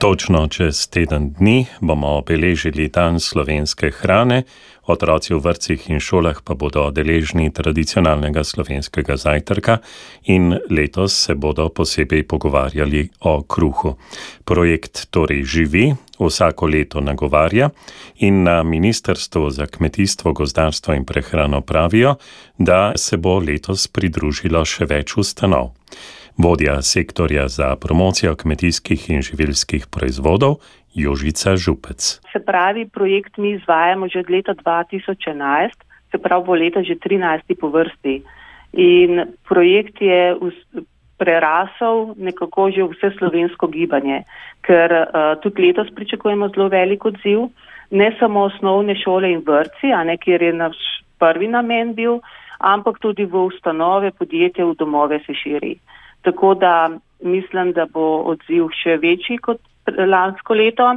Točno čez teden dni bomo obeležili dan slovenske hrane, otroci v vrtcih in šolah pa bodo deležni tradicionalnega slovenskega zajtrka in letos se bodo posebej pogovarjali o kruhu. Projekt torej živi, vsako leto nagovarja in na Ministrstvu za kmetijstvo, gozdarstvo in prehrano pravijo, da se bo letos pridružilo še več ustanov. Vodja sektorja za promocijo kmetijskih in živilskih proizvodov Jožica Župec. Se pravi, projekt mi izvajamo že od leta 2011, se pravi, bo leta že 13. po vrsti. In projekt je prerasel nekako že vse slovensko gibanje, ker uh, tudi letos pričakujemo zelo velik odziv, ne samo osnovne šole in vrci, a ne kjer je naš prvi namen bil, ampak tudi v ustanove, podjetje, v domove se širi. Tako da mislim, da bo odziv še večji kot lansko leto.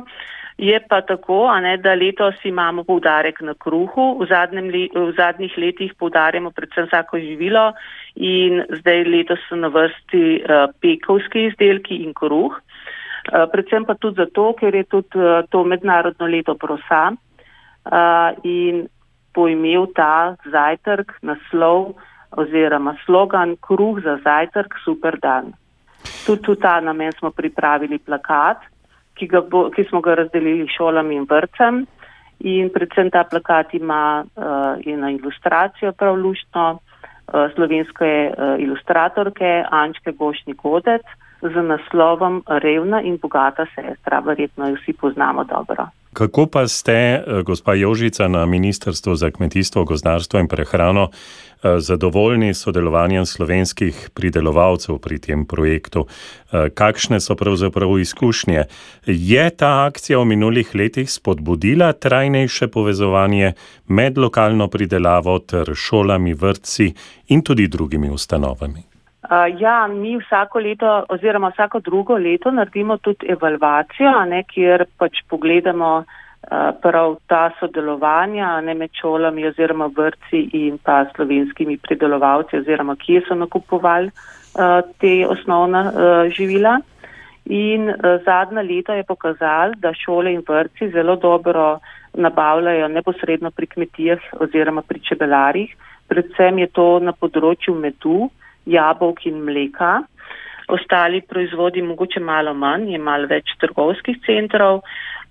Je pa tako, ne, da letos imamo poudarek na kruhu, v, le, v zadnjih letih poudarjamo predvsem vsako živilo in zdaj letos so na vrsti uh, pekovski izdelki in kruh. Uh, predvsem pa tudi zato, ker je tudi uh, to mednarodno leto prosa uh, in poimel ta zajtrk naslov oziroma slogan kruh za zajtrk super dan. Tudi v ta namen smo pripravili plakat ki, bo, ki smo ga razdelili šolam in vrtcem. In predvsem ta plakat ima uh, eno ilustracijo prav luštno uh, slovenske uh, ilustratorke Ančke Bošni Godec z naslovom Revna in bogata sestra. Verjetno jo vsi poznamo dobro. Kako pa ste, gospa Jožica, na Ministrstvu za kmetijstvo, gozdarstvo in prehrano Eh, zadovoljni s sodelovanjem slovenskih pridelovalcev pri tem projektu. Eh, kakšne so pravzaprav izkušnje? Je ta akcija v minulih letih spodbudila trajnejše povezovanje med lokalno pridelavo ter šolami, vrtci in tudi drugimi ustanovami? Uh, ja, mi vsako leto oziroma vsako drugo leto naredimo tudi evalvacijo, ne, kjer pač pogledamo, Eh, prav ta sodelovanja ne med šolami oziroma vrci in pa slovenskimi pridelovalci oziroma kje so nakupovali uh, te osnovna uh, živila. In uh, zadnja leta je pokazal, da šole in vrci zelo dobro nabavljajo neposredno pri kmetijah oziroma pri čebelarjih. Predvsem je to na področju medu, jabolk in mleka. Ostali proizvodi mogoče malo manj, je malo več trgovskih centrov.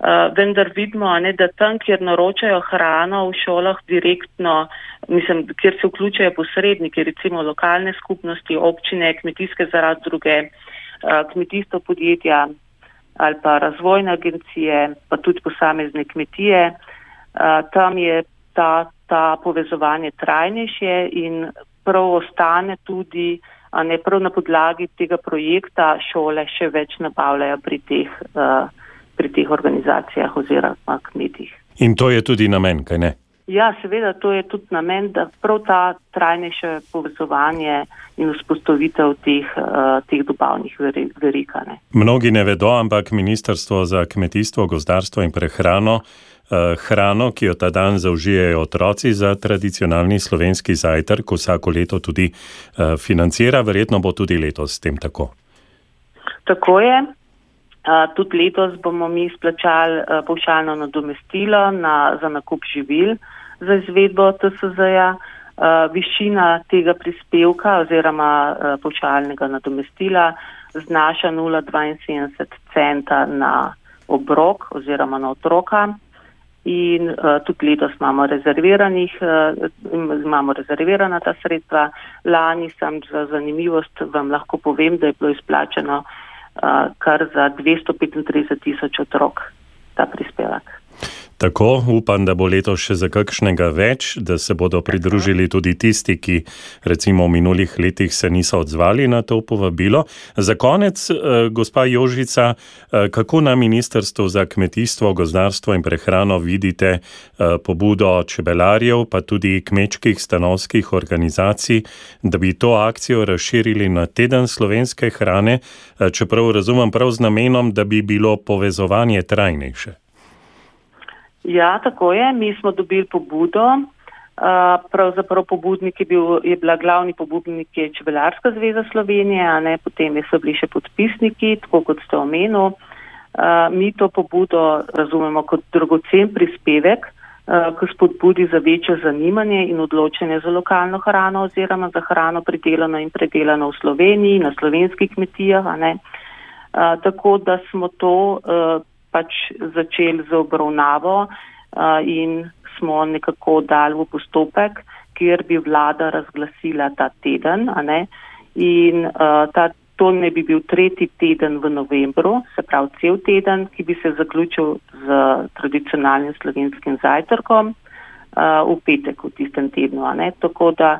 Uh, vendar vidimo, ne, da tam, kjer naročajo hrano v šolah direktno, mislim, kjer se vključajo posredniki, recimo lokalne skupnosti, občine, kmetijske zaradi druge, uh, kmetijstvo podjetja ali pa razvojne agencije, pa tudi posamezne kmetije, uh, tam je ta, ta povezovanje trajnejše in prav ostane tudi, a ne prav na podlagi tega projekta šole še več nabavljajo pri teh. Uh, pri teh organizacijah oziroma kmetih. In to je tudi namen, kaj ne? Ja, seveda, to je tudi namen, da prav ta trajnejše povezovanje in vzpostavitev teh, uh, teh dobavnih verikane. Mnogi ne vedo, ampak Ministrstvo za kmetijstvo, gozdarstvo in prehrano hrano, ki jo ta dan zaužijejo otroci za tradicionalni slovenski zajtrk, vsako leto tudi uh, financira, verjetno bo tudi letos s tem tako. Tako je. Uh, tudi letos bomo mi splačali povšalno nadomestilo na, za nakup živil za izvedbo TSZ-ja. Višina tega prispevka oziroma povšalnega nadomestila znaša 0,72 centa na obrok oziroma na otroka. In uh, tudi letos imamo rezerviranih, uh, imamo rezervirana ta sredstva. Lani sem za zanimivost vam lahko povem, da je bilo izplačeno kar za 235 tisoč otrok ta prispevek. Tako, upam, da bo letos še za kakšnega več, da se bodo pridružili tudi tisti, ki recimo v minulih letih se niso odzvali na to povabilo. Za konec, eh, gospa Jožica, eh, kako na Ministrstvu za kmetijstvo, gozdarstvo in prehrano vidite eh, pobudo čebelarjev, pa tudi kmečkih stanovskih organizacij, da bi to akcijo razširili na teden slovenske hrane, čeprav razumem prav z namenom, da bi bilo povezovanje trajnejše? Ja, tako je. Mi smo dobili pobudo uh, Pravzaprav pobudnik je, bil, je bila glavni pobudnik je Čebelarska zveza Slovenije, ne potem so bili še podpisniki, tako kot ste omenili. Mi to pobudo razumemo kot dragocen prispevek k spodbudi za večjo zanimanje in odločanje za lokalno hrano oziroma za hrano pridelano in predelano v Sloveniji, na slovenskih kmetijah. Tako da smo to pač začeli z obravnavo in smo nekako dali v postopek, kjer bi vlada razglasila ta teden. In ta, to ne bi bil tretji teden v novembru, se pravi cel teden, ki bi se zaključil z tradicionalnim slovenskim zajtrkom v petek v tistem tednu. Tako da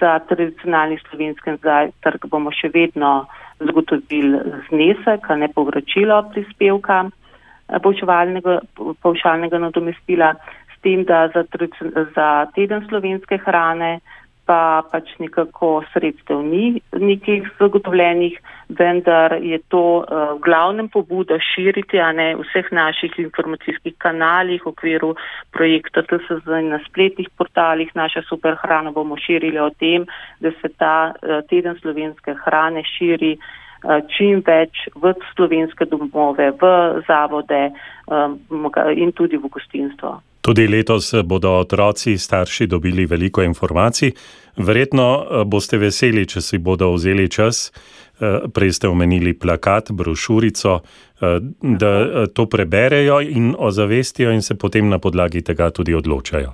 za tradicionalni slovenski zajtrk bomo še vedno zagotovili znesek, ne povračilo prispevka povšalnega nadomestila tem, da za, za teden slovenske hrane pa pač nekako sredstev ni nekih zagotovljenih, vendar je to uh, v glavnem pobuda širiti, a ne vseh naših informacijskih kanalih, v okviru projekta TSZ na spletnih portalih. Naša super hrana bomo širili o tem, da se ta uh, teden slovenske hrane širi čim več v slovenske domove, v zavode um, in tudi v gostinstvo. Tudi letos bodo otroci starši dobili veliko informacij. Verjetno eh, boste veseli, če si bodo vzeli čas, eh, prej ste omenili plakat, brošurico, eh, da to preberejo in ozavestijo in se potem na podlagi tega tudi odločajo.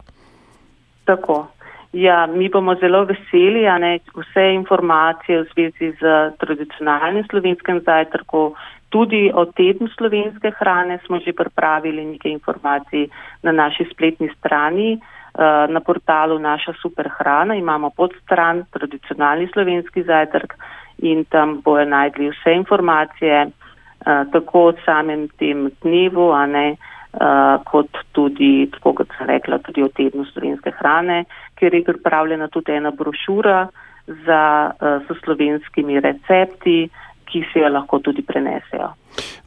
Tako. Ja, mi bomo zelo veseli, a ne vse informacije v zvezi z tradicionalnim slovenskim zajtrkom Tudi o tednu slovenske hrane smo že pripravili nekaj informacij na naši spletni strani. Eh, na portalu Naša super hrana imamo podstran tradicionalni slovenski zajtrk in tam bojo najdli vse informacije, eh, tako o samem tem dnevu, a ne eh, kot tudi, tako kot sem rekla, tudi o tednu slovenske hrane, kjer je pripravljena tudi ena brošura za, s slovenskimi recepti ki se jo lahko tudi prenesejo.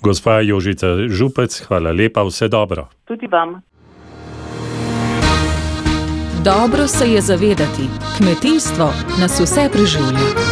Gospa Jožica Župec, hvala lepa, vse dobro. Tudi vam. Dobro se je zavedati, kmetijstvo nas vse preživlja.